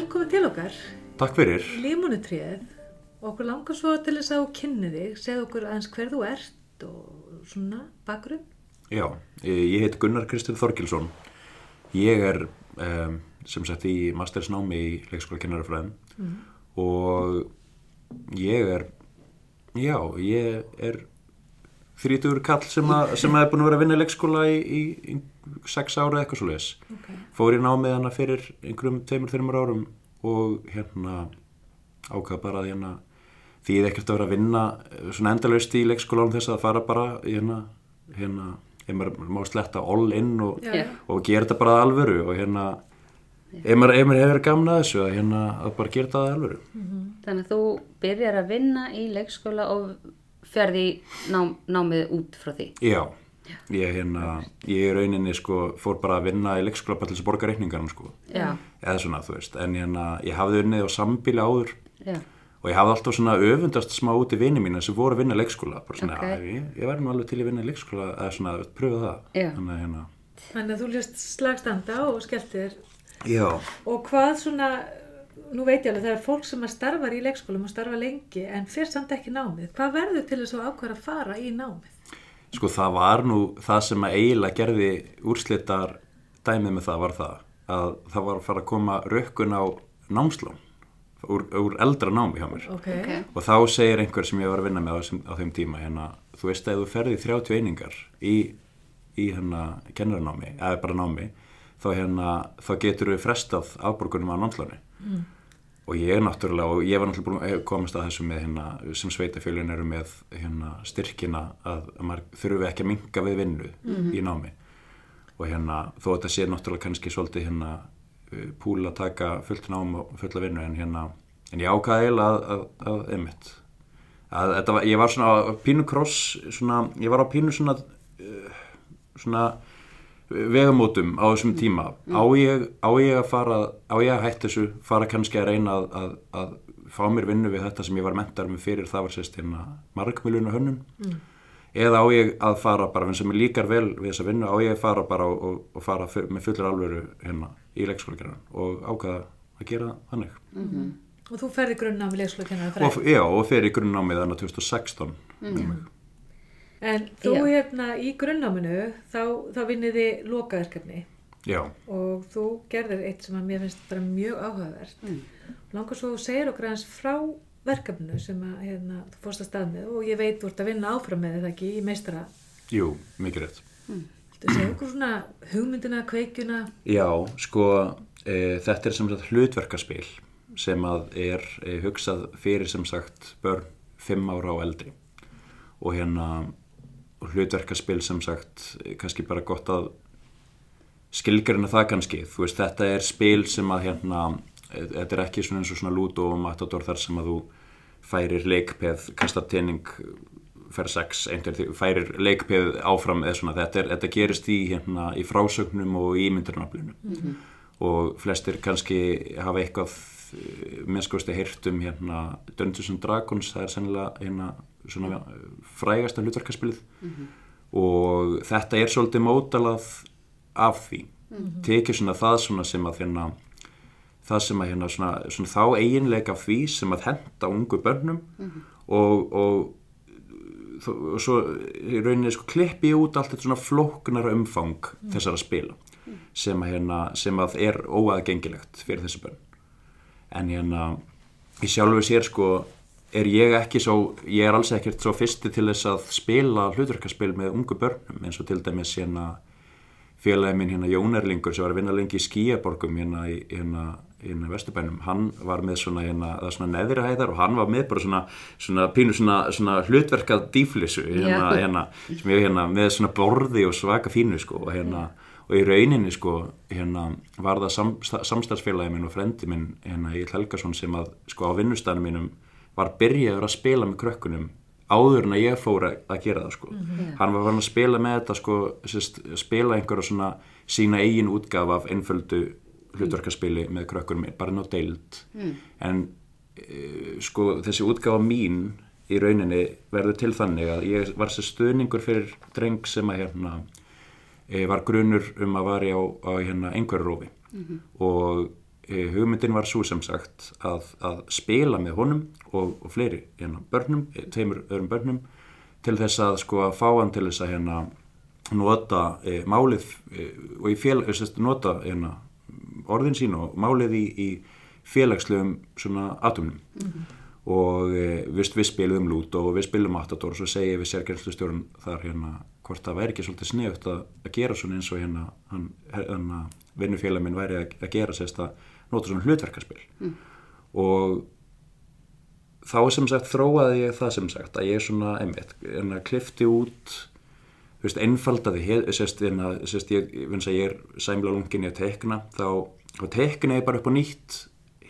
velkomin til okkar, Takk fyrir. Límonutrið. Okkur langar svo til þess að þú kynni þig, segð okkur aðeins hver þú ert og svona bakgrunn. Já, eh, ég heit Gunnar Kristinn Þorgilsson. Ég er um, sem sagt í mastersnámi í leikskóla kennarafræðum og ég er, já, ég er þrítugur kall sem, að, sem að er búin að vera að vinna í leikskóla í, í, í sex ára eitthvað svo leiðis. Okay. Fór í námið hana fyrir einhverjum tveimur, þreimur árum og hérna ákvað bara að hérna því ég ekkert að vera að vinna eh, svona endalaust í leikskólanum þess að fara bara hérna, hérna, ef maður má sletta all in og, Já. og gera þetta bara alvöru og hérna maður, ef maður hefur gamna þessu að hérna að bara gera þetta alvöru. Þannig að þú byrjar að vinna í leikskóla og ferði nám, námið út frá því. Já, ég hérna, ég í rauninni sko fór bara að vinna í leikskóla til þess að borga reikningarna sko, eða svona þú veist, en hérna ég hafði unnið á sambíli áður já, og ég hafði alltaf svona öfundast smá út í vini mína sem voru að vinna í leikskóla, bara svona, Ok. okay. ég, ég verði nú alveg til að vinna í leikskóla, eða svona, pröfa það, þannig að hérna, Þannig að þú lést slagstanda og skelltir. já, Og hvað svona, nú veit ég alveg, það er fólk sem að starfar í leikskólum og starfa lengi en fyrst samt ekki námið. Hvað verður til þess að ákvæða að fara í námið? Sko það var nú það sem að eiginlega gerði úrslitar dæmið með það var það að það var að fara að koma rökkun á námslán úr, úr eldra námi hjá mér Ok. ok. og þá segir einhver sem ég var að vinna með á, þessum- á þeim tíma hérna, þú veist að ef þú ferði 30 einingar í, í hérna kennaranámi, eða bara námi þá hérna, þá getur við frestað afborgunum á námsláni Mm. Og ég náttúrulega, og ég var náttúrulega að komast að þessu með hérna, sem sveitafjölun eru með hérna styrkina að, að maður þurfi ekki að minka við vinnu í námi. Og hérna, þó þetta sé náttúrulega kannski svolítið hérna uh, púl að taka fullt nám og fulla vinnu en hérna, en ég eiginlega að, að, að einmitt að þetta var, ég var svona á pínu kross svona, ég var á pínu svona uh, svona vegamótum á þessum tíma. Á ég, á ég að fara á ég að hætta þessu, fara kannski að reyna að, að, að fá mér vinnu við þetta sem ég var mentar með fyrir það var sérst hérna markmiluna hönnun eða á ég að fara bara, sem ég líkar vel við þessa vinnu, á ég að fara bara og, og, og fara með fullur alvöru hérna í leikskólagerðan og ákvaða að gera þannig. Og þú ferði leikskólakennara og, já, og fer í grunnnámið þannig 2016 mm. En þú Já. hérna í grunnnáminu þá, þá vinnið þið lokaverkefni já, og þú gerðir eitt sem að mér finnst bara mjög áhugavert. Langar svo að þú segir okkur aðeins frá verkefninu sem að hérna, þú fórst að stað með og ég veit þú ert að vinna áfram með þetta ekki í meistara. jú, mikið rétt Þú segir okkur svona hugmyndina, kveikjuna. Já, sko, e, þetta er sem sagt hlutverkaspil sem að er e, hugsað fyrir sem sagt börn fimm ára og eldri og hérna hlutverkaspil sem sagt e, kannski bara gott að skilgarina það kannski, þú veist þetta er spil sem að hérna e, þetta er ekki svona eins og svona lúdó og matador þar sem að þú færir leikpeð, kastar tening fer sex, einhver færir leikpeð áfram eða svona, þetta, er, þetta gerist í, hérna, í frásögnum og í ímyndurnaflinu og flestir kannski hafa eitthvað minnskosti heyrt um hérna Dungeons and Dragons, það er sennilega hérna, svona eh, frægasta hlutverkaspilið. Og þetta er svolítið mótalað af því. Tekið svona það svona sem að hérna það sem að hérna svona, svona þá eiginleika því sem að henda ungu börnum og, og þó- og svo í rauninni sko klippi út allt þetta svona flóknara umfang þessara spila sem að, hérna, sem að er óaðgengilegt fyrir þessi börn. En hérna í sjálfu sér sko er ég ekki svo, ég er alls ekkert svo fyrsti til þess að spila hlutverkaspil með ungu börnum eins og til dæmis hérna félagi minn hérna Jón Erlingur sem var að vinna lengi í skíaborgum hérna í hérna, hérna Vesturbænum, hann var með svona hérna, það svona neðri hæðar og hann var með bara svona, svona pínu svona, svona hlutverkað dýflissu hérna, hérna, sem ég hérna með svona borði og svaka fínu sko og hérna og í rauninni sko hérna var það sam, samstarfsfélagi minn og frendi minn hérna Egil Helgason sem að sko á vinnustæðanum mínum var byrjaður að spila með krökkunum áður en að ég fór að, gera það sko. Hann var farin að spila með þetta sko sérst, spila einhverja svona sína eigin útgaf af einföldu hlutverkaspili með krökkunum bara ná deild. En e, sko þessi útgafa mín í rauninni verður til þannig að ég var sér stuðningur fyrir dreng sem að hérna e, var grunur um að var á, á hérna einhverju rófi og e, hugmyndin var svo sem sagt að, að spila með honum og, og fleiri hérna, börnum, e, tveimur öðrum börnum til þess að sko að fá hann til þess að hérna nota e, málið e, og í fél, e, sérst, nota hérna orðin sín og málið í, í félagslegum svona atumnum og e, við, við spilum lút og við spilum Matador og svo segi ég við sérgerðslustjórun þar hérna hvort það væri ekki svolítið sniðut að, að gera svona eins og hérna hann, hérna vinnufélag minn væri að, að gera sérst að nota svona hlutverkarspil og þá sem sagt þróaði ég það sem sagt að ég svona einmitt hérna klifti út þú veist, einfaldaði sérst, hérna, sérst, ég, ég, ég, ég er sæmla lungin í að tekna þá, tekna ég bara upp á nýtt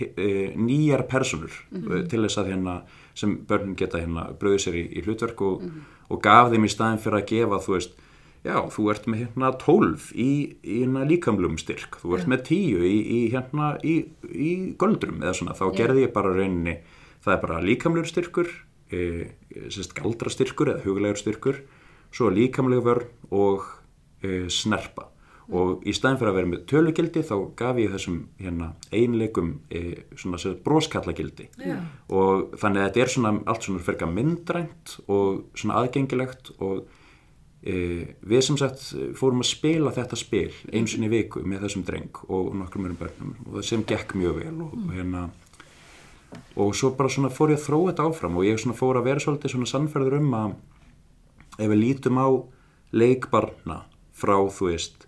e, nýjar personur mm til þess að hérna sem börn geta hérna bröðið sér í, í hlutverk og, og gaf þeim í staðin fyrir að gefa þú veist, já, þú ert með hérna 12 í, í hérna líkamlum styrk. Þú ert með 10 í, í hérna í, í göldrum eða svona, þá gerði ég bara rauninni, það er bara líkamlur styrkur e, sérst galdra styrkur eða huglegur styrkur svo líkamlega vörn og e, snerpa. Og í staðin fyrir að vera með tölugildi þá gaf ég þessum hérna, einleikum e, broskallagildi Já. og þannig að þetta er svona allt svona fyrir að myndrænt og svona aðgengilegt og við sem sagt fórum að spila þetta spil eins og í viku með þessum dreng og nokkrum mjög börnum og það sem gekk mjög vel og, og hérna og svo bara svona fór ég að þróa þetta áfram og ég svona fór að vera svolítið svona sannferður um að ef við lítum á leikbarna frá þú veist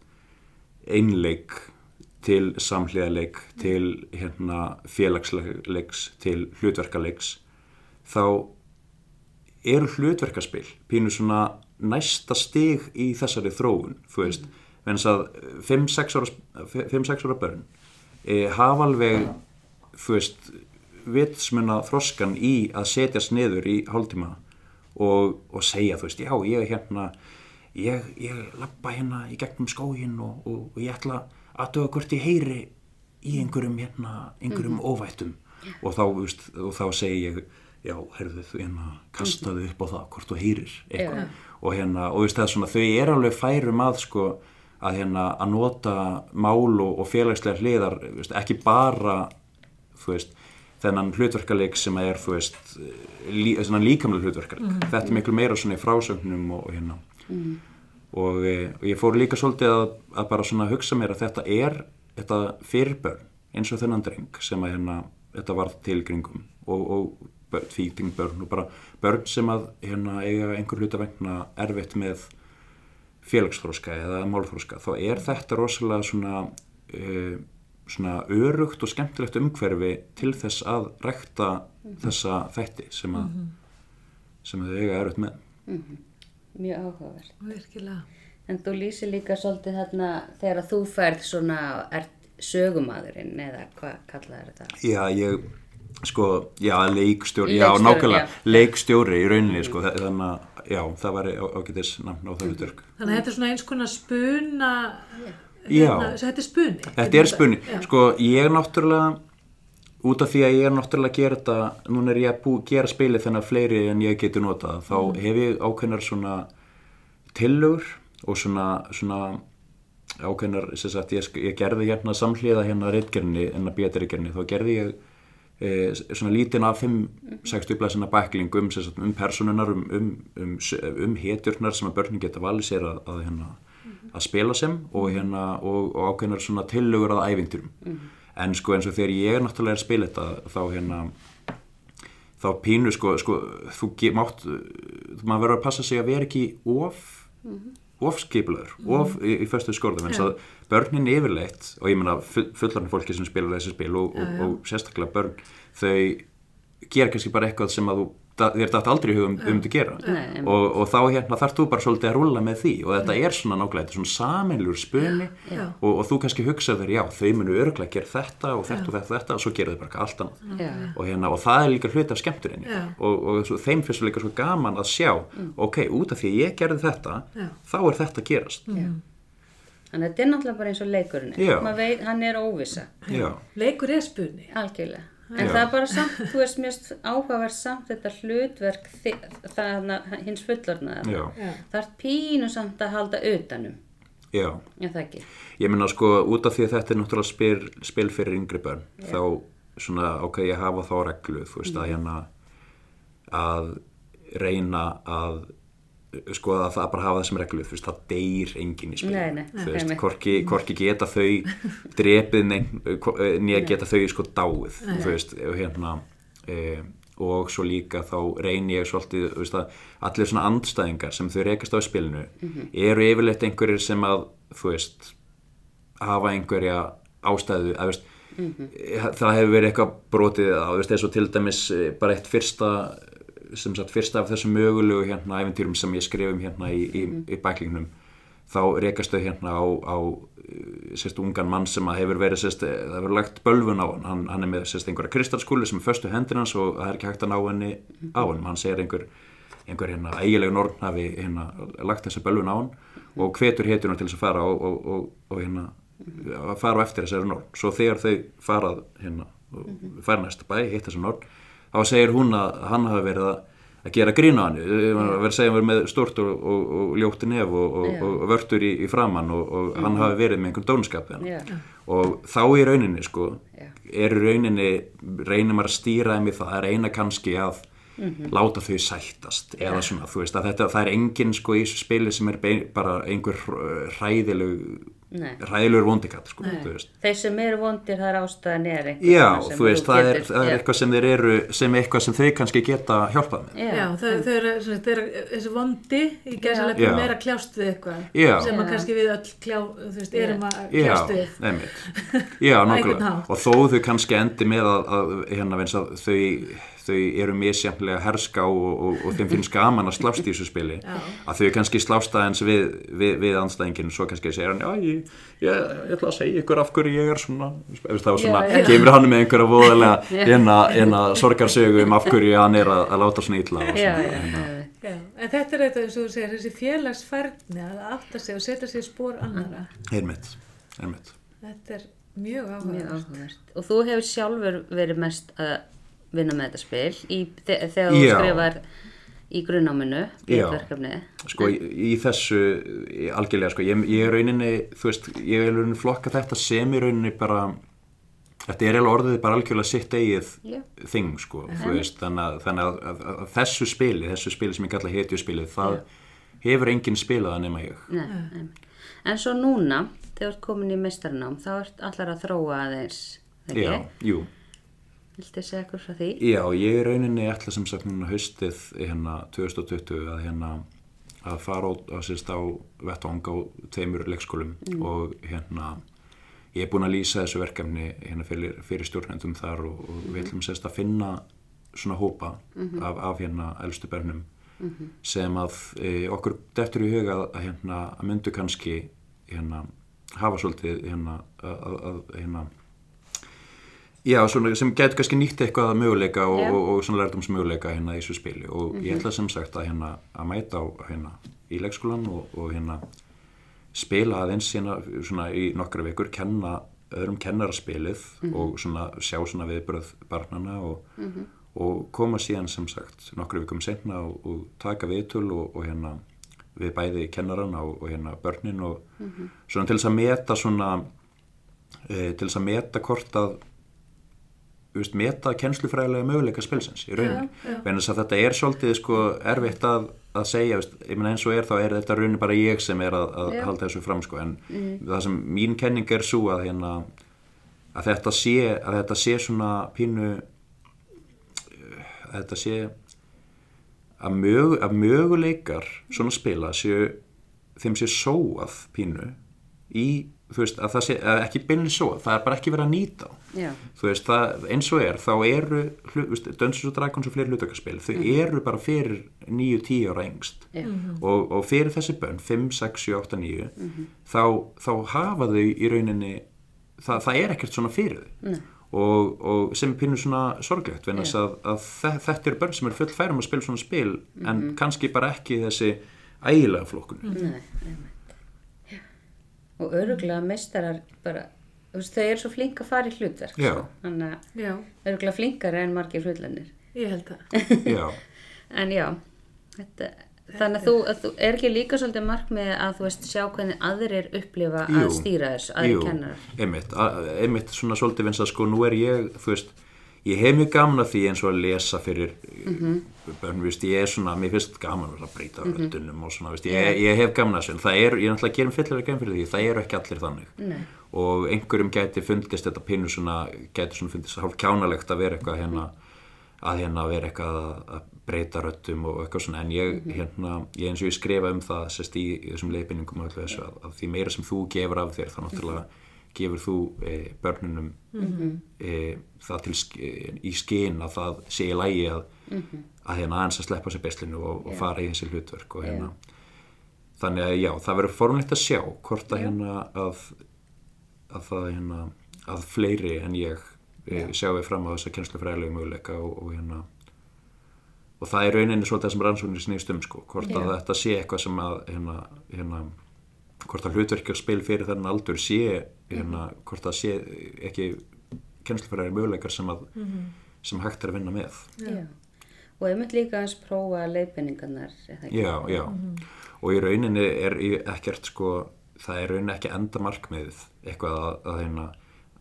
einleik til samhliðaleik til hérna félagsleiks til hlutverkaleiks þá eru hlutverkaspil pínu svona næsta stig í þessari þróun þú veist, mm. að 5-6 ára, 5-6 ára börn e, hafa alveg þú veist vitsmuna þroskan í að setjast niður í hálftíma og, og segja þú veist, já ég er hérna ég, ég lappa hérna í gegnum skógin og, og, og ég ætla að döga hvort ég heyri í einhverjum hérna, einhverjum óvættum og þá, þú veist, og þá segi ég já, heyrðu þú hérna kastaðu upp á það hvort þú heyrir eitthvað Já. Og hérna, og þú veist það er svona, þau er alveg færum að sko að hérna að nota mál og, og félagslega hliðar, veist, ekki bara þú veist, þennan hlutverkaleik sem er, þú veist lí, svona líkamlega hlutverkaleik. Þetta er miklu meira svona í frásögnum og, og hérna. Og, e, og ég fór líka svolítið að, að bara svona hugsa mér að þetta er þetta fyrir börn eins og þennan dreng sem að hérna þetta varð til í kringum og, og börn, fíting börn og bara börn sem að hérna eiga einhver hluta vegna erfitt með félagsþróska eða málþróska þá er þetta rosalega svona uh, svona örugt og skemmtilegt umhverfi til þess að rekta þessa þætti sem að sem að þau eiga erfitt með. Mjög áhugavert. virkilega. En þú lýsir líka svolítið þarna þegar þú færð svona, ert sögumadurinn eða hvað kallaði þetta? Já, ég, sko, já, leikstjóri, já, Leikstjóri, nákvæmlega, já. leikstjóri í rauninni, sko, þa- þannig að, já, það var ágætis nafn á það hlutverk. þannig að þetta er svona eins konar spuna Já. hérna, svo þetta er spuni Þetta er spunni, Já. sko, ég er náttúrulega, út af því að ég er náttúrulega að gera þetta, núna er ég að bú, gera spilið þennan fleiri en ég getur notað, þá hef ég ákveðnar svona tillögur og svona, svona ákveðnar, sem sagt, ég, ég gerði hérna samhliða hérna reitgerni, en að bíðareitgerni, þá gerði ég e, svona lítinn af 5-6 blæsina bækling um, sagt, um personunar, um, um, um, um hetjurnar sem að börnin geta valið sér að, að, hérna, að spila sem og, hérna, og, og ákveðnar svona tillögur að ævinturum. En sko eins og þegar ég er náttúrulega að spila þetta, þá hérna, þá pínu sko, sko þú mátt, maður verður að passa sig að vera ekki of of skipulaður, of í, í föstu skorðum eins að börnin yfirleitt og ég meina fullarinn fólki sem spilar þessi spil og, og, og sérstaklega börn þau gera kannski bara eitthvað sem að þú það- þér dætt aldrei hugum um þetta gera. Nei, og, og þá hérna þarf þú bara svolítið að rúlla með því. Og þetta er svona nákvæmlega, þetta er svona saminlur spuni. Já. og, og þú kannski hugsaður já, þau munu örglega gera þetta og þetta og þetta og þetta og svo gera þau bara eitthvað allt annað. Og, hérna, og það er líka hluti af skemmturinni og, og svo, þeim finnst líka svo gaman að sjá ok, út af því að ég gerði þetta Já. þá er þetta að gerast. Já. Þannig að þetta er náttúrulega bara eins og leikurinn. hann er óvissa, já, leikur er spuni. Algjörlega. En Já. það er bara samt, þú veist, mjög áhugavert samt þetta hlutverk þarna hins fullornaða. já, Já. Það er pínu samt að halda utanum. já Já, það ekki. Ég meina sko út af því að þetta er náttúrulega spil, spil fyrir yngri börn þá svona ákveð ég að hafa þá reglu þú veist að hérna að reyna að sko að það bara hafa þessum reglu þú veist það deyr enginn í spil Nei, nei, þú veist, hvorki, hvorki geta þau drepið nýja geta þau sko dáið þú veist hérna e, og svo líka þá reyni ég svolítið þú veist að allir svona andstæðingar sem þau rekast á spilinu Mhm. eru yfirleitt einhverjir sem að þú veist hafa einhverja ástæðu að, veist, Mhm. það hefur verið eitthvað brotið á, þú veist, eins og til dæmis eh, bara eitt fyrsta sem sagt fyrsta af þessum mögulegu hérna æfintýrum sem ég skrifum hérna í, í, Mhm. í bæklingnum þá rekast þau hérna á, á eh, sérst ungan mann sem að hefur verið sérst, eh, það hefur lagt bölvun á hann. Hann, hann er með sérst einhverja kristalskúlu sem er föstu hendur hans og það er ekki hægt að ná henni á hann hann segir einhver einhver hérna ægileg norn hafi hérna lagt þessa bölvun á hann og hvetur hetjuna til þess að fara og, og, og, og hérna að fara á eftir þessari norn. Svo þegar þau farað hérna næsta bæ, hitt þessa norn þá segir hún að hann hafi verið að gera grína hann, vera að segja að vera með stort og, og, og ljótti nef og, og, vörtur í, í framann og, og hann hafi verið með einhvern dónskap hann. Og þá í rauninni sko er í rauninni reynir maður að stýra þeim í það að reyna kannski að láta þau sættast eða svona þú veist að þetta það er engin sko í spili sem er bara einhver hræðilegu Nei. hræðilegur vondikat sko þú Þeir sem eru vondir, það er ástæðan er Já, þú veist, það er, getur- það er Já. eitthvað sem þeir eru sem eitthvað sem þau kannski geta hjálpað með Já, þau, þau þau eru þessi vondi í Já. gæsalega meira kljást við eitthvað Já. sem að Já. kannski við öll kljá, þú veist, erum að Já, kljást við Já, einhvern nákvæmlega og þó þau kannski endi með að, að hérna þau þau eru misjafnlega herska og, og, og þeim finnst gaman að slást í þessu spili að þau kannski slást aðeins við, við, við anstæðingin svo kannski segir hann, já, ég, ég, ég ætla að segja ykkur af hverju ég er svona. Veist, þá svona, Já, já. kemur hann með einhverja voðalega enna, enna sorgarsögu um af hverju hann er að, að láta svona illa og Já, en þetta er þetta eins og þú segir, þessi félagsfærni að átta sig og setja sig spór annara einmitt, einmitt. Þetta er mjög áhugavert. Og þú hefur sjálfur verið mest að vinna með þetta spil í, þe þegar þú skrifar í grunnáminu, sko í, í þessu í, algjörlega sko, ég, ég er rauninni þú veist, ég er rauninni flokka þetta sem í rauninni bara þetta er eiginlega orðið bara algjörlega sitt eigið Já. þing sko, þú veist þannig, að, þannig að, að, að, þessu spili, þessu spili sem ég kalla hetjuspilið, það hefur enginn spilað að nema ég. Nei, nei. En svo núna, þegar þú ert komin í meistarnám, þá ert allar að þróa aðeins, þegar já, ekki? jú, Viltu segja eitthvað frá því? já, ég er rauninni ætla sem sagt núna haustið hérna 2020 að hérna að fara á, á, sérst, á vettvang á tveimur leikskólum og hérna ég er búin að lýsa þessu verkefni hérna fyrir, fyrir stjórnendum þar og, og við ætlum sérst að finna svona hópa af, af hérna elstu börnum sem að e, okkur dettur í huga að, að hérna að myndu kannski hérna hafa svolítið hérna að, að, að hérna Já, svona, sem getur kannski nýtt eitthvað að möguleika og, Já. og, og svona lærdomsmöguleika hérna í þessu spili. Og ég ætla sem sagt að hérna að mæta á hérna í leikskólan og, og hérna spila aðeins hérna svona í nokkra vikur, kenna öðrum kennaraspilið og svona sjá svona viðbröð barnana og, og koma síðan sem sagt nokkra vikum senna og, og taka viðtöl og, og hérna við bæði kennarana og, og hérna börnin og svona til þess að meta svona e, til þess að meta hvort að veist, meta kennslufræðilega möguleika spilsins í rauninni, vegna þess að þetta er svolítið sko erfitt að, að segja veist, eins og er þá er þetta rauninni bara ég sem er að, að halda þessu fram sko, en það sem mín kenning er svo að hérna að þetta sé, að þetta sé svona pínu að þetta sé að, mög, að möguleikar svona spila séu þeim sé sóað pínu í, þú veist, að það sé að ekki beinlega sóað, það er bara ekki verið að nýta Já. þú veist, það, eins og er þá eru, hlu- þú veist, Dungeons og Dragons og fleiri hlutökkarspil, þau eru bara fyrir 9-10 ára engst Já. og, og fyrir þessi bönn, 5, 6, 7, 8, 9 þá, þá hafa þau í rauninni það, það er ekkert svona fyrir þau. Og, og sem er pínu svona sorglegt vegna þess að, að þe- þetta eru börn sem eru full færum að spila svona spil en kannski bara ekki þessi ægilega flokkun. Nei, einmitt. Og öruglega meistarar bara, þau eru svo flink að fara í hlutverk. Sko. Þannig að já, öruglega flinkari en margir hlutlennir. ég held að já, En já, þetta, Þannig að þú, að þú er ekki líka svolítið markmið að þú veist sjá hvernig aðrir upplifa að stýra þessu, aðrir kennarar. einmitt, a- einmitt svona svolítið finnst að sko nú er ég, þú veist ég hef mjög gaman af því eins og að lesa fyrir Mhm. börn, þú veist, ég er svona mér finnst gaman að breyta mm röddunum og svona, veist, ég, ég hef gaman af þessu en það er, ég er náttúrulega að gera fyllilega gaman fyrir því það eru ekki allir þannig Nei. og einhverjum gæti fundist þetta pínu svona, gæti svona fundist hálf kjánalegt að vera eitthvað hérna að hérna vera eitthvað að, breyta röddum og eitthvað svona en ég hérna, ég eins og ég skrifa um það sérst í, í þessum þessu að, að því meira sem þú gefur af þér þá náttúrulega gefur þú e, börnunum e, það til sk- e, í skinn að það sé í lægi að, að hérna aðeins að sleppa sér beslinu og, og fara í þessi hlutverk og hérna. Þannig að já, það verður formlegt að sjá hvort að hérna að að það hérna að fleiri en ég e, sjáu fram á þessa kennslufræðilegu möguleika og, og hérna og það er rauninni svolítið það sem rannsóknir snýst um sko, hvort að þetta sé eitthvað sem að hérna, hérna hvort að hlutverkja spil fyrir þennan aldur sé hérna, hvort að sé ekki kennslufræðilegu möguleikar sem að sem hægt er að vinna með Já. Og einmitt líka að prófa leifinningarnar? Já, já. Og í rauninni er ekkert sko, það er rauninni ekki enda markmiðið eitthvað að, að, hérna,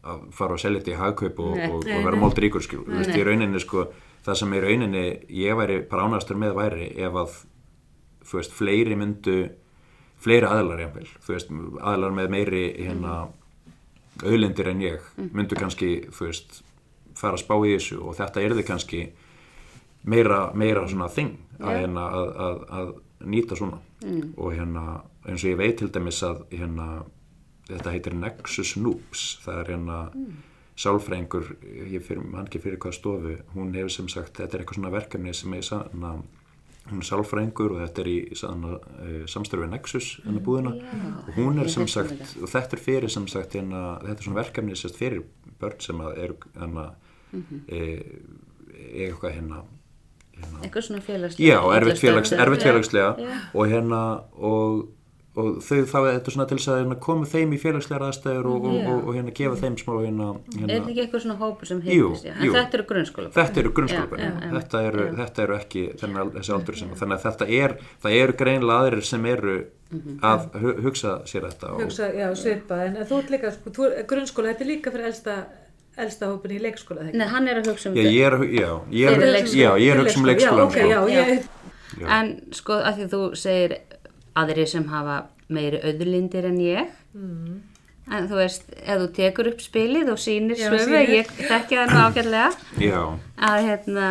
að fara og selja þetta í hagkaup og, og, og vera. Þú veist, í rauninni sko, það sem í rauninni ég væri bara ánægastur með væri ef að, þú veist, fleiri myndu, fleiri aðlar jafnvel, þú veist, aðlar með meiri hérna, auðlindir en ég myndu kannski, veist, fara að spá í þessu og þetta er þið kannski meira, meira svona þing að, hérna, að, að, að nýta svona. Og hérna eins og ég veit til dæmis að hérna, þetta heitir Nexus Noobs. Það er hérna sálfræðingur, ég fyrir, hann ekki fyrir hvað stofu hún hefur sem sagt, þetta er eitthvað svona verkefni sem er sanna, hún er sálfræðingur og þetta er í sanna, samstörfi Nexus hennar búðina og hún er sem sagt, og þetta er fyrir sem sagt hérna, þetta er svona verkefni sem sagt fyrir börn sem að eru hérna, Mhm. e, eitthvað hérna hérna, Eitthvað svona félagslega. Já, erfitt, félags, illa erfitt félagslega Já. og hérna og, og þau þá er þetta svona til þess að hérna, koma þeim í félagslega aðstæður og, og, og, og hérna gefa þeim smá hérna, Er hérna þetta ekki eitthvað svona hópur sem Jú, heitist? En jú. þetta eru grunnskóla. Þetta eru já. þetta, eru, þetta eru ekki þennan, þessi aldur sem, þannig að þetta er, það eru greinlega aðrir sem eru Mhm. að hu- hugsa sér þetta og, hugsa, já, svipað, en þú ert líka, sko, þú, er- grunnskóla, þetta er líka fyrir elsta, elsta hópin í leikskóla, þegar Nei, hann er að hugsa um er, hu- já, ég er, leikskóla. er að hugsa um leikskólan Já, ok, já, ég, Já. En sko að því þú segir aðrir sem hafa meiri auðlindir en ég. En þú veist, ef þú tekur upp spilið og sýnir Já, svöfu, ég þekki það nú ágætlega. Já, að hérna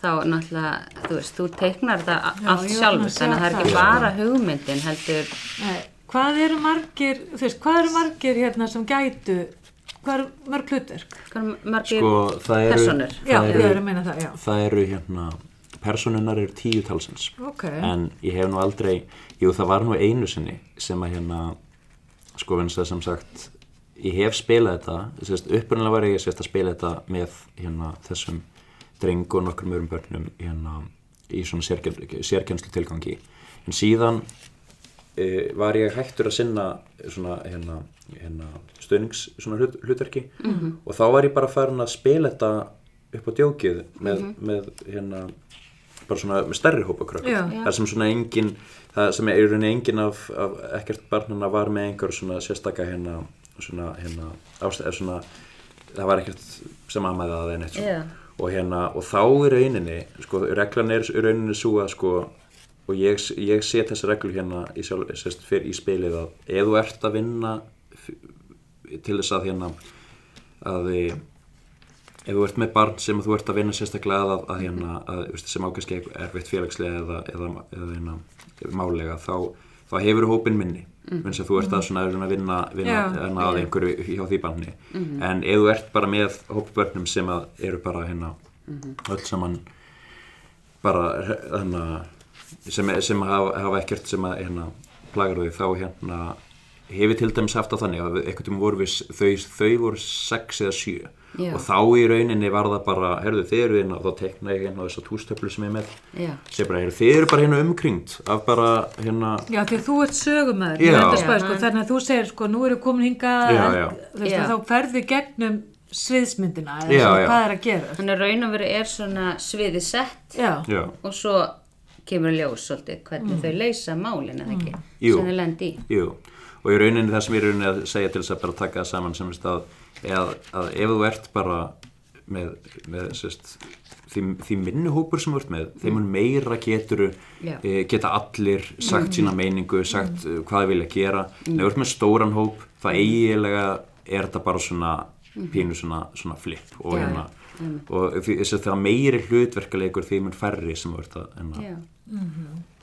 þá náttúrulega, þú veist, þú teiknar þetta Já, allt ég var sjálfur, að sjá þannig að það er ekki það. bara hugmyndin heldur, nei, hvað eru margir, þú veist, hvað eru margir hérna sem gætu, hvað eru mörg hlutverk? hvað er margir sko, það eru, personur Já, það ég eru, er að meina það, já. það eru hérna, personunar eru tíu talsins. Ok, en ég hef nú aldrei jú það var nú einu sinni sem að hérna sko finnst það sem sagt ég hef spilað þetta sérst, upprunalega var ég sérst að spila þetta með hérna þessum dreng og nokkrum öðrum börnum hérna í svona sérkjenslu tilgangi en síðan e, var ég hættur að sinna svona hérna, hérna stöðnings svona hlut, hlutverki. -hmm. og þá var ég bara farin að spila þetta upp á djókið með, með hérna bara svona með stærri hópa krökkum það sem svona engin það sem er í rauninni engin af, af ekkert barnana var með einhver svona sérstaka hérna svona hérna ástæð, svona það var ekkert sem amaði að þeim eitt svona. Já. og hérna og þá í rauninni sko reglan er í rauninni svo að sko og ég, ég set þessa reglu hérna í, sjálf, sérst, fyrir, í spilið að ef þú ert að vinna til þess að hérna að þið ef þú ert með barn sem þú ert að vinna sérstaklega að, að, hérna, að, sem ákvæmst erfitt félagslega eða, eða, eða hérna, málega þá, þá hefur hópin minni. Mm. að þú ert að, svona, að vinna, vinna hérna, að einhverju hjá því barni. En ef þú ert bara með hópbörnum sem eru bara hérna, öll saman bara hérna, sem, sem hafa, hafa ekkert sem að hérna, plagar þau þá hérna hefur til dæmis haft á þannig að einhvern veginn voru við, þau, þau voru sex eða sjö Já. og þá í rauninni var það bara herðu þið eru hérna og þá tekna ég hérna þessa tústöflu sem ég með Já. sé bara, heyrðu, þið eru bara hérna umkringt af bara hérna Já, því að þú ert sögumæður, Já. spæð, sko, þannig að þú segir, sko, nú erum við komin hingað, Já, já. þú veist, Já. að þá ferði gegnum sviðsmyndina, eða Já, svona, já. hvað er að gera. þannig að raun og veru er svona sviði sett Já, og svo kemur ljós svolítið hvernig þau leysa málin eða ekki, Jú. sem þau lendi í. Jú, og í rauninni það sem ég er rauninni að segja til þess að bara taka það saman sem að, að, að ef þú ert bara með, með sérst, því, því minni hópur sem þú ert með, þeim mun meira getur Já. e, geta allir sagt sína meiningu, sagt mm. hvað þau vilja gera, mm. ef þú ert með stóran hóp það eiginlega er þetta bara svona pínu svona, svona flip og Já, hérna og því, þess að það meiri hlutverkalegur því mun færri sem þú ert að hérna, Já,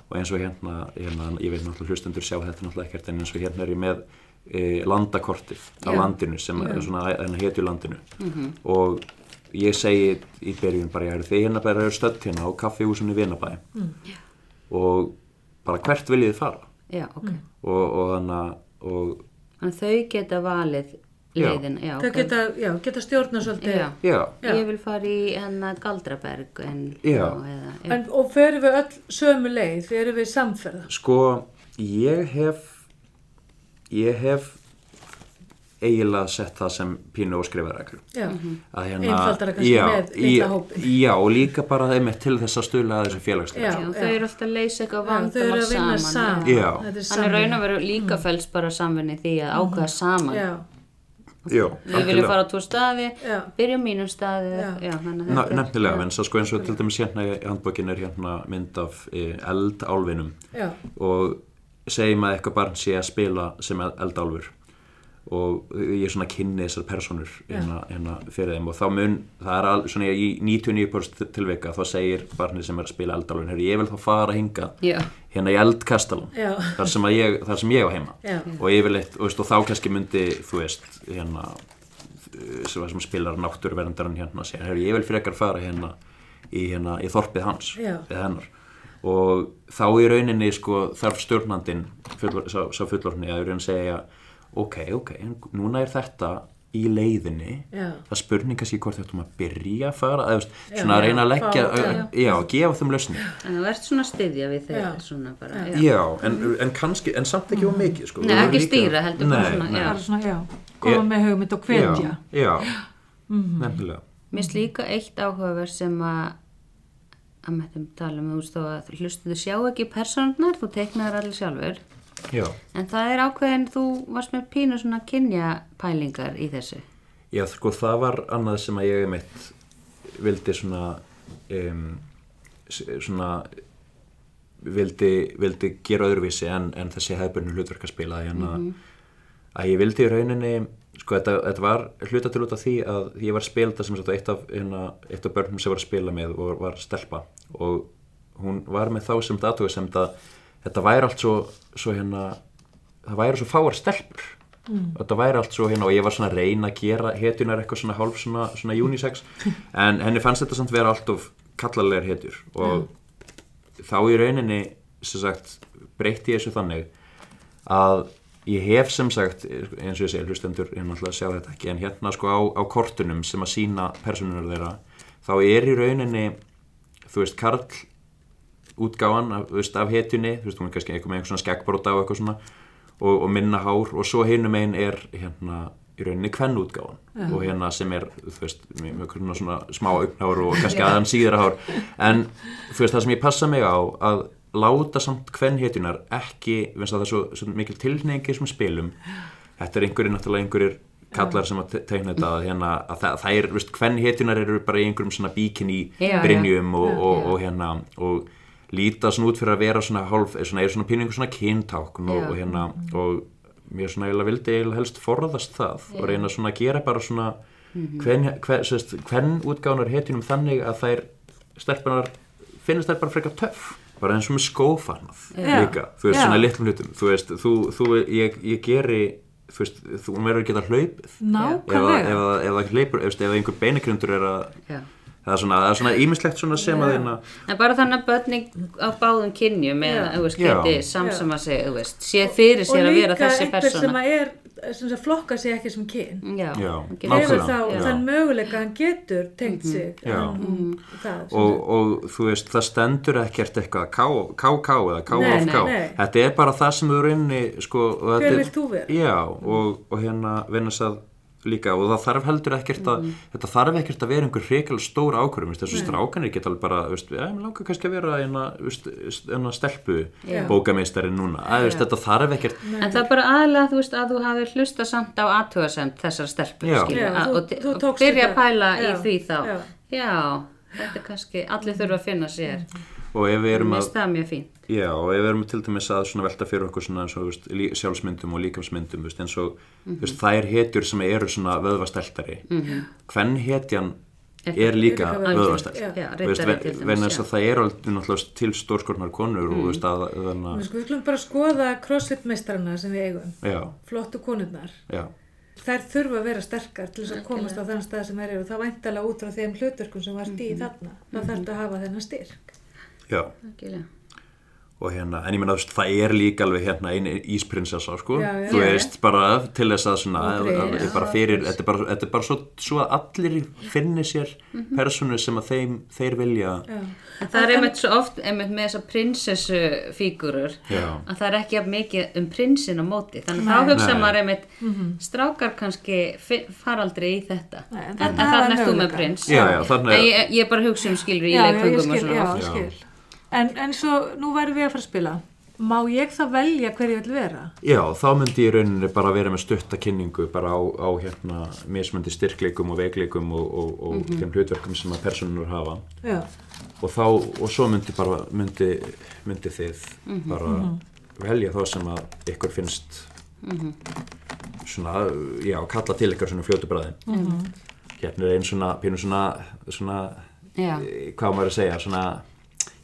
og eins og hérna, hérna ég veit náttúrulega hlustendur sjá þetta náttúrulega ekkert en eins og hérna er ég með e, landakortið á Já. landinu sem er svona hérna hetju landinu. Og ég segi í byrjun bara ég er því hérna bara er stödd hérna á kaffihúsunni Vinabæ. Og bara hvert viljið þið fara? Já, ok. og, og þannig að og, Þannig að þau geta valið leiðin, já, ok. geta, já, geta stjórna svolítið. Já. já, Já. Ég vil fara í hennar Galdraberg en, Já. eða, en, og förum við öll sömu leið förum við samferða? Sko ég hef ég hef eiginlega sett það sem pínu og skrifareglu já, að hérna, já, já, og líka bara þeim til þess að stuðla að þessu félagslega Já. Já, þau eru alltaf að leysa eitthvað já þau eru vandamál að vinna saman. saman. Er Þannig raun og veru líka fælst bara samvinni því að ákveða saman. Já, Við viljum fara á tvo staði, Já. byrjum mínum staði. Nefnilega, en svo sko eins og til dæmis hérna í handbókin er hérna mynd af e, eldálfinum. Já, og segjum að eitthvað barn sé að spila sem eldálfur og ég svona kynni þessar personur hérna, hérna fyrir þeim og þá mun, það er al, svona í 99% tilvika þá segir barnið sem er að spila eldálfin, herri ég vil þá fara hinga Já. hérna í eldkastalan Já. þar sem, að ég, þar sem ég á heima Já. og yfirleitt, og, veist, og þá kannski myndi þú veist, hérna eh, sem, spilar náttúruverndarinn hérna segja, herri ég vil frekar fara hérna í, hérna, í þorpið hans eða hennar og þá í rauninni sko þarf stjórnandinn fullor, sá, fullorðni að í rauninni segja ok, ok, núna er þetta í leiðinni Já. það spurning kannski hvort þetta um að byrja að fara eða, svona að reyna að leggja já, já, gefa þeim lausni En þú ert svona að styðja við þeir Já. svona bara. Já. Já, en, en kannski, en samt ekki of mikið sko. Nei, Við ekki erum stýra, heldur bara Nei, svona, nei. já. bara svona, já koma með hugmynd og hvetja Já, já, nefnilega Mér finnst líka eitt áhugaverð sem að að með þeim tala um, þú veist þó að hlustu þú sjá ekki personar, þú teiknaðar allir sjálfur Já, en það er ákveðin, þú varst með pínu svona kynja pælingar í þessu. Já, sko það var annað sem að ég mitt vildi svona um, svona vildi, vildi gera öðruvísi en, en þessi hefðbunni hlutverkaspila hérna að ég vildi í rauninni sko þetta, þetta var hluta til út af því að ég var að þetta sem sagt eitt af, hérna, eitt af börnum sem var að spila með og var stelpa. Og hún var með þá sem datuga sem þetta þetta væri allt svo, svo hérna það væri svo fáar stelpur. Mm. þetta væri allt svo hérna og ég var svona að reyna að gera hetjunar eitthvað svona hálf svona, svona unisex. En henni fannst þetta samt vera allt of kallalegar hetjur. Og þá í rauninni sem sagt breytti ég þessu þannig að ég hef sem sagt eins og ég segi hlustendur ég náttúrulega sjá þetta ekki en hérna sko á, á kortunum sem að sína personunar þeirra þá er í rauninni þú veist Karl útgáfan af, þú veist, af hetjunni þú veist hún er kannski eitthvað með einhver svona skeggbróta og eitthvað svona og, og minna hár og svo hinum einn er hérna í rauninni kvenn útgáfan og hérna sem er þú veist með svona, svona smá augnhár og kannski aðan síðara hár. En þú veist það sem ég passa mig á að láta samt kvennhetjunar ekki, finnst að það er svo, svo mikil tilneyingi sem spilum. Þetta er einhverjir náttúrulega einhverjir kallar sem að te- teikna þetta að, hérna, að það, það er, veist, kvennhetjunar eru bara í einhverjum svona bíkinni Já, brynjum og, og, og hérna og líta svona út fyrir að vera svona hálf, er svona, er svona píningu svona kyntákn og, Já. og hérna og mér svona eiginlega vildi eiginlega helst forðast það og reyna svona að gera bara svona Mhm. hvern, hvern, sérst, hvern útgáðunar hetjunum þannig að þær stelpunar finnst þær bara frekar töff bara eins og með skófarnað Já. líka, þú veist, Já. svona litlum hlutum þú veist, þú, þú, ég, ég geri þú veist, þú verður að geta hlaupið nákvæmlega ef, ef, ef, ef einhver beinikrundur er að Já. Það er svona, það er svona ímislegt svona sem að þeirna En bara þannig að börning á báðum kynjum eða, þú veist, Já. geti samsama sig, þú veist, sé fyrir og sér að vera líka þessi einhver sem persóna. að er sem að flokka sig ekki sem kyn Já, Já, hefur þá já. þann möguleika að hann getur tengt sig Já. en hún, það og, og þú veist, það stendur ekkert eitthvað KK eða nei. þetta er bara það sem þú rauninni sko, og Hver er- vilt þú vera? Já, og, og hérna vinna að líka og það þarf heldur ekkert að þetta þarf ekkert að vera einhver hrekal stór ákvörðum þessu strákanir geta alveg bara veist, ja, langar kannski að vera eina, eina stelpu Já. bókameistari núna. Að, veist, þetta þarf ekkert En það er bara aðlega þú veist að þú hafi hlusta samt á aðtugasemt þessar skilur, Já, að- þú- og, þú og tókst byrja að pæla í því þá. Já. Já, þetta er kannski allir þurfa að finna sér og ef við erum að það mjög fínt. Já, og ef við erum til dæmis að svona velta fyrir okkur svona eins og veist, sjálfsmyndum og veist, eins og þú veist, þær hetjur sem eru svona vöðvasteltari. Hvern hetjan er líka vöðvastelt? vegna þess að það eru alveg náttúrulega til stórskornar konur og þú veist að Við skulum- við skulum bara skoða crossfit meistarana sem við eigum, að já, flottu konurnar. já, Þær þurfa að vera sterkar til þess að komast á þann stað sem þær eru. Og það væntalega út frá þeim hlutverkum sem vart í þarna. Það þarf að hafa þennan styrk. Já Algjörlega. og hérna, en ég veist, það er líka alveg hérna eini ísprinsessa, sko Já, já. þú Já. veist, bara til þess að svona, að, að, já. bara fyrir, þetta er bara, þetta er bara svo, svo að allir finni sér Mhm. personu sem að þeim, þeir vilja Já. En það er einmitt svo oft einmitt með þessar prinsessu fígurur Já. að það er ekki mikið um prinsin á móti þannig að þá hugsa maður einmitt strákar kannski fi- fara aldrei í þetta Nei, en en, en þannig er þú með prins Já, já, En er- ég, ég bara hugsa um skilur í Já, já, ég leikfengum og skil, svona En, en svo, nú værum við að fara að spila. Má ég þá velja hver ég vil vera? Já, þá myndi ég rauninni bara vera með stutta kynningu bara á, á hérna mismöndi styrkleikum og veikleikum og, og, og þeim hlutverkum sem að personur hafa. Já, og þá, og svo myndi bara myndi, myndi þið bara velja þá sem að ykkur finnst svona, já, kalla til ykkar svona fljótu bræðin hérna er einn svona, pínu svona svona, Já. eh, hvað maður að segja svona,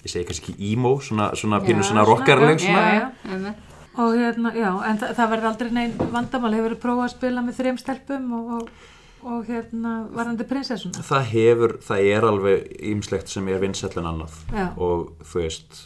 ég segi kannski ekki emo svona, svona pínu Já, svona svona, rockarleg já, svona Já, já, einmitt. og hérna, já, en þa það verður aldrei neinn vandamál. Hefur prófað að spila með þrejum stelpum og, og, og hérna, varandi prinsessuna? það hefur, það er alveg ýmslegt sem er vinsæll en annað Já. og þú veist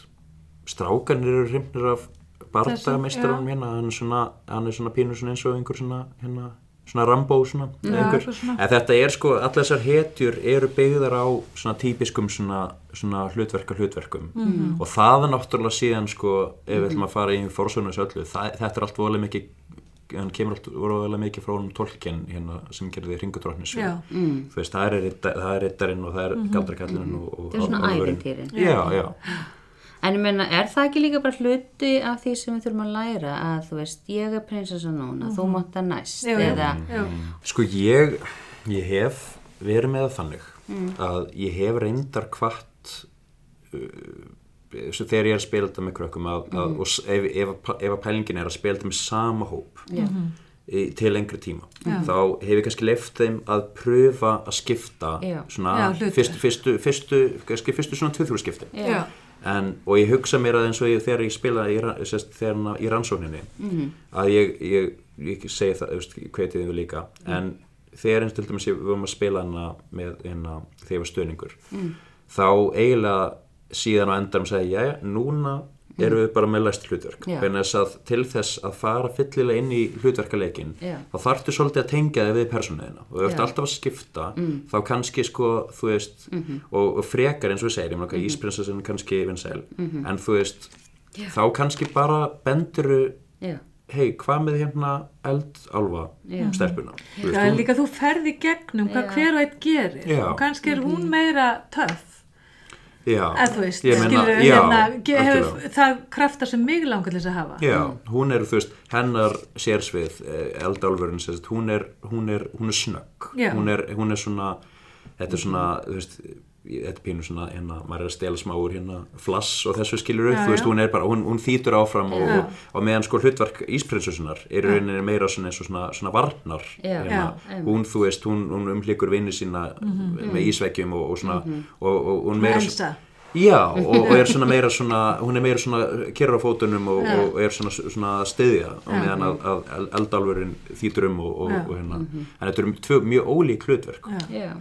strákanir eru hrimnir af bardagameistarum já. hérna, hann er svona, hann er svona pínu svona eins og einhver svona, hérna, svona Rambo svona, Já, eitthvað svona. en þetta er sko, allar þessar hetjur eru byggðar á svona típiskum svona, svona hlutverka hlutverkum Mhm. og það er náttúrulega síðan sko, ef við ætlum að fara í fórsögnu þessu öllu, það, þetta er allt voðalega mikið hann kemur allt voðalega mikið frá honum tólkinn hérna sem gerði ringudróknis Já. þú veist, það er, er rittarinn og það er mm galdrakallinn og, og Þetta er svona álfurinn. ævintýrin. já, já, En ég meina, er það ekki líka bara hluti af því sem við þurfum að læra að þú veist, ég er prinsessa núna, þú mátt það næst já. eða, Já, sko ég ég hef verið með það þannig að ég hef reyndar kvart uh, þegar ég er að spila þetta með krökkum að, að, og s- ef, ef, að- ef að pælingin er að spila þetta með sama hóp í, til lengri tíma þá hef ég kannski leift þeim að pröfa að skipta Já. svona Já, fyrstu, fyrstu, fyrstu, kannski fyrstu svona tvöþrjú skipti já, en, og ég hugsa mér að eins og ég, þegar ég spila í, þegar, í rannsókninni að ég, ég, ég segi það, hvetið þið líka. En þegar eins til dæmis ég við varum að spila hana með hérna, þegar ég var stöðningur þá eiginlega síðan á endanum segi ég, já, núna erum við bara með læst hlutverk. Já. Að til þess að fara fyllilega inn í hlutverkaleikin Já. þá þarftu svolítið að tengja þig við persónuðina og ef þú ert Já. alltaf að skipta þá kannski sko, þú veist og, og frekar eins og við segir, ég meina mm ísprinsessin er kannski vinsæl, en þú veist þá kannski bara benduru já, hei, hvað með hérna eldálfa já, en hún- líka þú ferði gegnum hvað Já. hver og einn gerir Já. og kannski er hún meira töff já, eða þú veist, skilur já, hérna, hefur það kraftar sem mig langar til þess að hafa? Já, hún er, þú veist, hennar sérsvið, eh, eldálfurinn, hún er, hún er, hún er snögg, hún er, hún er svona, þetta er svona, þú veist, þetta er pínu svona, hérna, maður er að stela smá úr hérna flass og þessu skilur upp, Já, þú veist, já. hún er bara, hún, hún þýtur áfram og, Já. og, og meðan sko hlutverk ísprinsessunar er í rauninni meira svona eins og svona, svona varnar, Já, hérna, já, hún, þú veist, hún, hún umhlíkur vinni sína með ísveggjum og, og svona, og, og, og hún meira Elsa. Já, og, og er svona meira svona, hún er meira svona kyrra á fótunum og, Já. og er svona, svona stiðja og Já. meðan að, að eldálfurinn þýtur um og, og, Já. og hérna, en þetta eru tvö mjög ólík hlutverk. já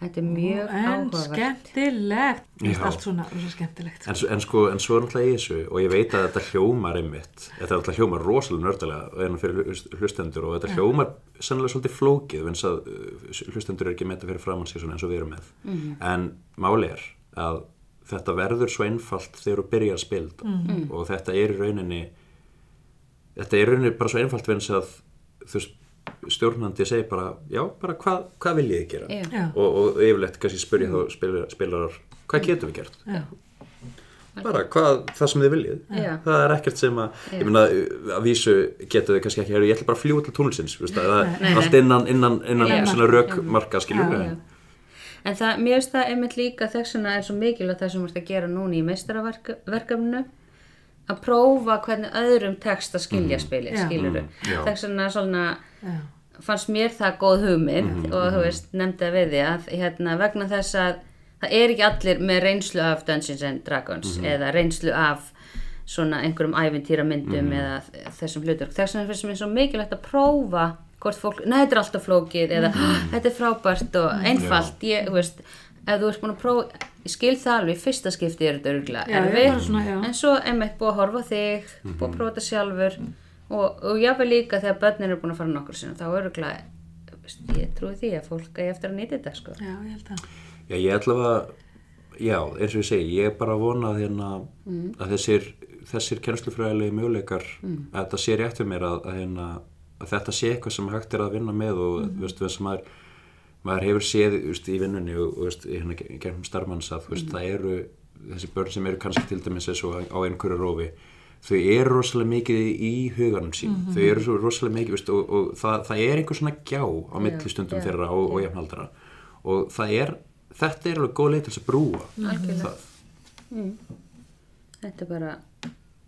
þetta er mjög en áhugavert. skemmtilegt. Mér finnst Já. allt svona rosa skemmtilegt En, s- en sko, en svo er náttúrulega í þessu og ég veit að þetta hljómar einmitt, þetta er náttúrulega hljómar rosalega nördalega en fyrir hlust- hlustendur og þetta hljómar sennilega svolítið flókið vegna þess að uh, hlustendur er ekki með þetta fyrir svona eins og við erum með. En máli er að þetta verður svo einfalt þegar þú byrjar að spila þetta. Og þetta er í rauninni þetta er í rauninni bara svo einfalt vegna þess að þú veist, stjórnandi segir bara, já, bara hvað, hvað viljið þið gera? Já. Og, og yfirleitt kannski spyrja þá spilar, spilarar, hvað getum við gert? Já. Bara hvað, það sem þið viljið. Já. Það er ekkert sem að, ég meina, að vísu getur þið kannski ekki, ég ætla bara að fljúa til það Nei. allt innan, innan, innan Já. svona rökmarka, við. Já. En það, mér finnst það einmitt líka þess vegna er svo mikilvægt það sem þú ert að gera núna í meistaraverkefnu að prófa hvernig öðrum tekst að skilja spilið, Já. skilur já. þess vegna svona Já. fannst mér það góð hugmynd og þú veist, nefndi að við því að hérna, vegna þess að það er ekki allir með reynslu af Dungeons and Dragons eða reynslu af svona einhverjum ævintýramyndum eða þessum hlutur. Þess vegna finnst mér svo mikilvægt að prófa hvort fólk, neða þetta er alltaf flókið eða þetta er frábært og einfalt. Ég, þú veist, ef þú ert búin að prófa ég skil það alveg, fyrsta skipti er þetta örgulega já. en svo einmitt búið að horfa þig búið að prófa þetta sjálfur og, og jáfnveg líka þegar börnin eru búin að fara nokkur sinna þá er örgulega ég trúi því að fólk er eftir að nýta þetta sko. Já, ég held að. Já, ég ætla að, já, eins og ég segi, ég er bara að vona að, hérna, að þessir, þessir kennslufræðilegi möguleikar, að þetta sé rétt fyrir mér að, að, hérna, að þetta sé eitthvað sem hægt er að vinna með og mm. Maður, hefur séð veist, í vinnunni og, veist, hérna, gegnum starfmanns að veist, það eru þessi börn sem eru kannski til dæmis eins og á einhverju rófi þau eru rosalega mikið í huganum sín þau eru svo rosalega mikið veist, og, og það, það er einhver svona gjá á millistundum já, þeirra og, og jafnaldra. Og það er, þetta er alveg góð leið til þess að brúa. Algjörlega. það þetta er bara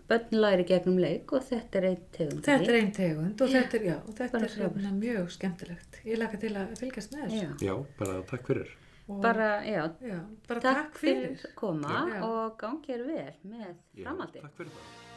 börn læri gegnum leik og þetta er einn tegund Þetta er einn tegund og þetta er, já, og þetta er hérna, mjög skemmtilegt. Ég laka til að fylgjast með þessu. Já. Já, bara takk fyrir bara, já, já, bara takk, takk fyrir. fyrir koma Já. og gangi er vel með framaldi Takk fyrir það